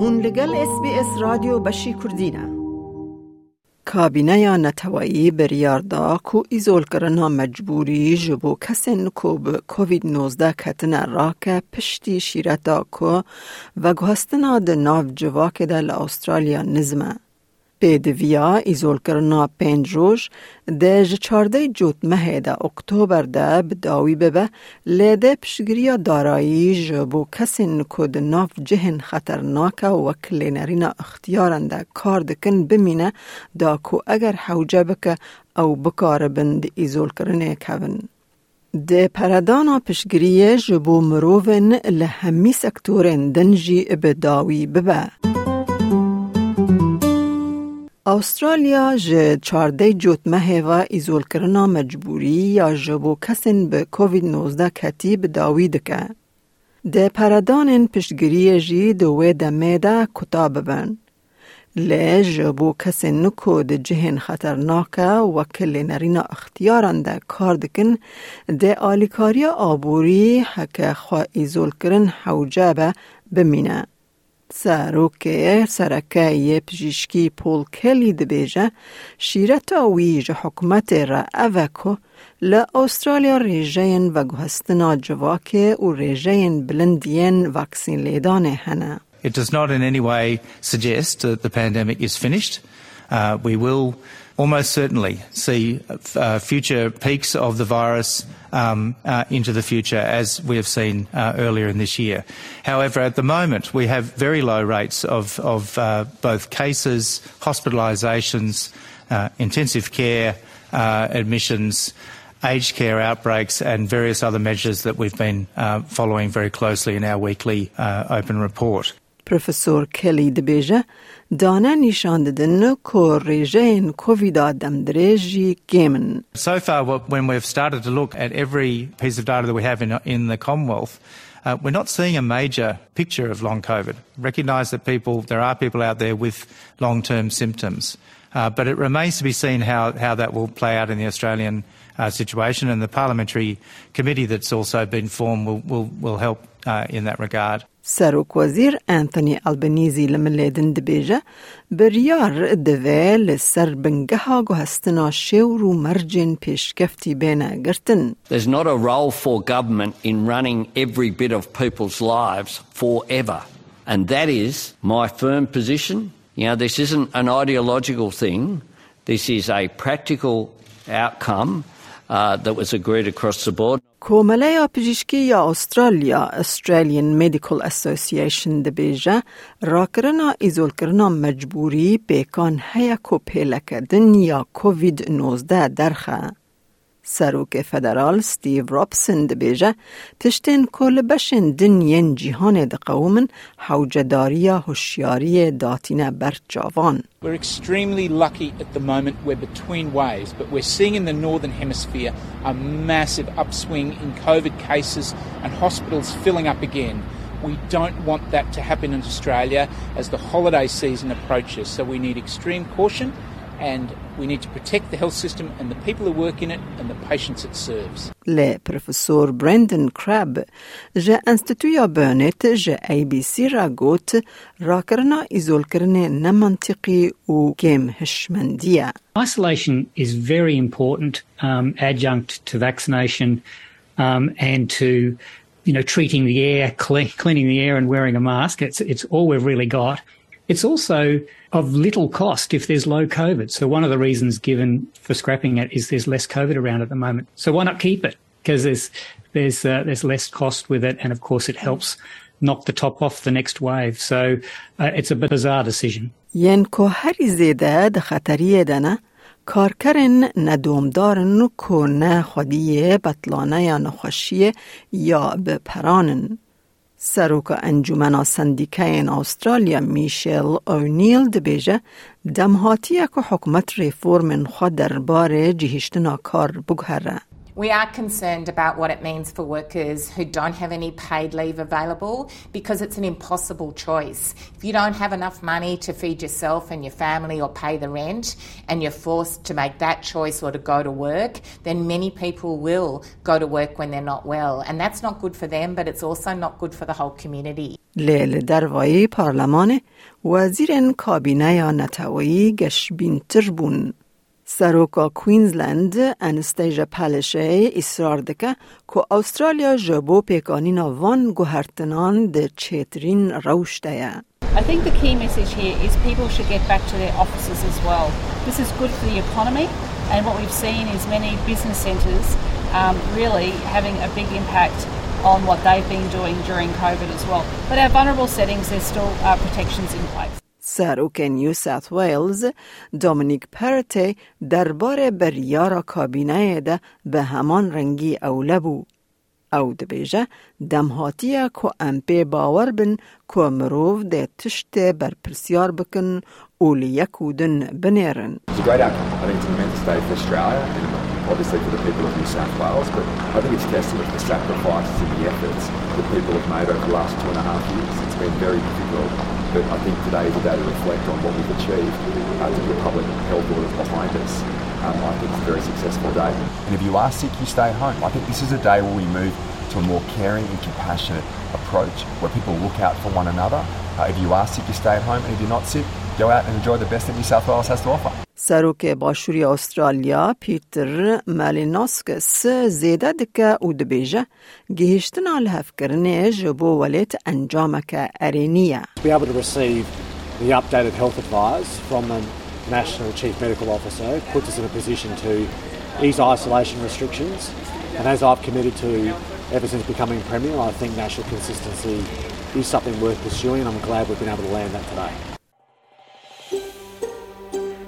هون لگل اس بی اس رادیو بشی کردینه کابینه نتوایی بریاردا کو ایزول کرنا مجبوری جبو کسین کو به کووید 19 کتن راک پشتی شیرتا کو و گوستنا د ناو جواک دل استرالیا نزمه. پی دویا ایزول کرنا پین روش ده جچارده جوت مهه ده اکتوبر ده بداوی ببه لیده پشگریا دارایی جبو کسی نکود ناف جهن خطرناکه و کلینرین اختیارن ده کار دکن بمینه دا کو اگر حوجه بکه او بکار بند ایزول کرنه کون. د پردانا پشگریه جبو مروون لهمی سکتورن دنجی بداوی ببه. استرالیا ج 14 جوت مه ایزول کرنا مجبوری یا جبو کسین به کووید 19 کتی به داوی دکه. ده پردان پشگری جی دوه دمه ده کتا ببن. لی جبو کسین نکو ده جهن خطرناک و کل نرینا اختیاران ده کار دکن ده آلیکاریا آبوری حکه خواه ایزول کرن حوجه بمینه. سەرۆکەیە سەرەکەیە پزیشکی پۆڵکەلی دەبێژە شیرەتە وی ji حکومەتێرە ئەڤەکۆ را اوکو ڕێژەیەن بەگوهستنا جوواکێ و ڕێژەیەن بلندین ڤاکسین لێدانێ هنه It does not in any way suggest that the pandemic is finished. Uh, we will almost certainly see uh, future peaks of the virus um, uh, into the future, as we have seen uh, earlier in this year. However, at the moment, we have very low rates of, of uh, both cases, hospitalisations, uh, intensive care admissions, aged care outbreaks, and various other measures that we've been following very closely in our weekly open report. Professor Kelly دبیجه دانه نشان ددن که ریجین کووید دم درجی گیمن. So far, when we've started to look at every piece of data that we have in, in the Commonwealth, uh, we're not seeing a major picture of long COVID. Recognise that people, there are people out there with long-term symptoms, uh, but it remains to be seen how, how that will play out in the Australian uh, situation, and the parliamentary committee that's also been formed will, will, will help uh, in that regard. سروک وزیر انتونی البنیزی لملیدن دبیجه بریار دوه لسر بنگها گوهستنا شور و مرجن پیشکفتی بینه گرتن. There's not a role for government in running every bit of people's lives forever. And that is my firm position. You know, this isn't an ideological thing. This is a practical outcome uh, that was agreed across the board. کومله پزشکی یا استرالیا Australian Medical Association دبیجه راکرنا ایزول کرنا مجبوری بیکان هیا کو پیلکدن یا کووید 19 درخه. سروک فدرال ستیو رابسن دبیجه تشتین کل بشن دنین جیهان دقومن حوجداریا هوشیاری داتینه بر جاوان. We're extremely lucky at the moment we're between waves, but we're seeing in the northern hemisphere a massive upswing in COVID cases and hospitals filling up again. We don't want that to happen in Australia as the holiday season approaches, so we need extreme caution and we need البروفيسور براندن كراب جا انستيتويا بيرنت جا Burnet je ABC ragot راكرنا ايزول كرنا u وكيم هشمندية Isolation is very important um, adjunct to vaccination um, and to you know treating the air cleaning the air and wearing a mask. It's it's all we've really got. It's also of little cost if there's low COVID. So one of the reasons given for scrapping it is there's less COVID around at the moment. So why not keep it? Because there's there's uh, there's less cost with it, and of course it helps knock the top off the next wave. So uh, it's a bizarre decision. ین کو هری زیده ده خطریه دنه کارکرن ندومدارن کو نه خودیه بطلانه یا نخوشیه یا بپرانن. سروک انجمن سندیکه استرالیا میشل اونیل دبیجه دمهاتی که حکومت ریفورم خود درباره جهشتنا کار بگهره. We are concerned about what it means for workers who don't have any paid leave available because it's an impossible choice. If you don't have enough money to feed yourself and your family or pay the rent and you're forced to make that choice or to go to work, then many people will go to work when they're not well. And that's not good for them, but it's also not good for the whole community. لیل دروایی پارلمان وزیر کابینه نتوایی گشبین تربون. سروکا کوینزلند انستیجا پلشه اصرار دکه که استرالیا جبو پیکانینا وان گوهرتنان ده چیترین روشته I think the key message here is people should get back to their offices as well. This is good for the economy, and what we've seen is many business centres um, really having a big impact on what they've been doing during COVID as well. But our vulnerable settings, there's still uh, protections in place. سروک نیو ساوت ویلز دومینیک پرته درباره بریار کابینه ده به همان رنگی اوله بو. او دبیجه دمهاتیه که امپی باور بن که مروف ده تشت بر پرسیار بکن او لیکودن بنیرن. Obviously for the people of New South Wales, but I think it's testament to the sacrifices and the efforts that people have made over the last two and a half years. It's been very difficult, but I think today is a day to reflect on what we've achieved uh, to put public health orders behind us. Um, I think it's a very successful day. And if you are sick, you stay home. I think this is a day where we move to a more caring and compassionate approach where people look out for one another. Uh, if you are sick, you stay at home, and if you're not sick, go out and enjoy the best that New South Wales has to offer. سروک باشوری استرالیا پیتر مالیناسکس زیده دکه او دبیجه گهشتن الهف کرنه جبو ولیت انجامک ارینیه. To be able to receive the updated health advice from the National Chief Medical Officer puts us in a position to ease isolation restrictions. And as I've committed to ever since becoming Premier, I think national consistency is something worth pursuing and I'm glad we've been able to land that today.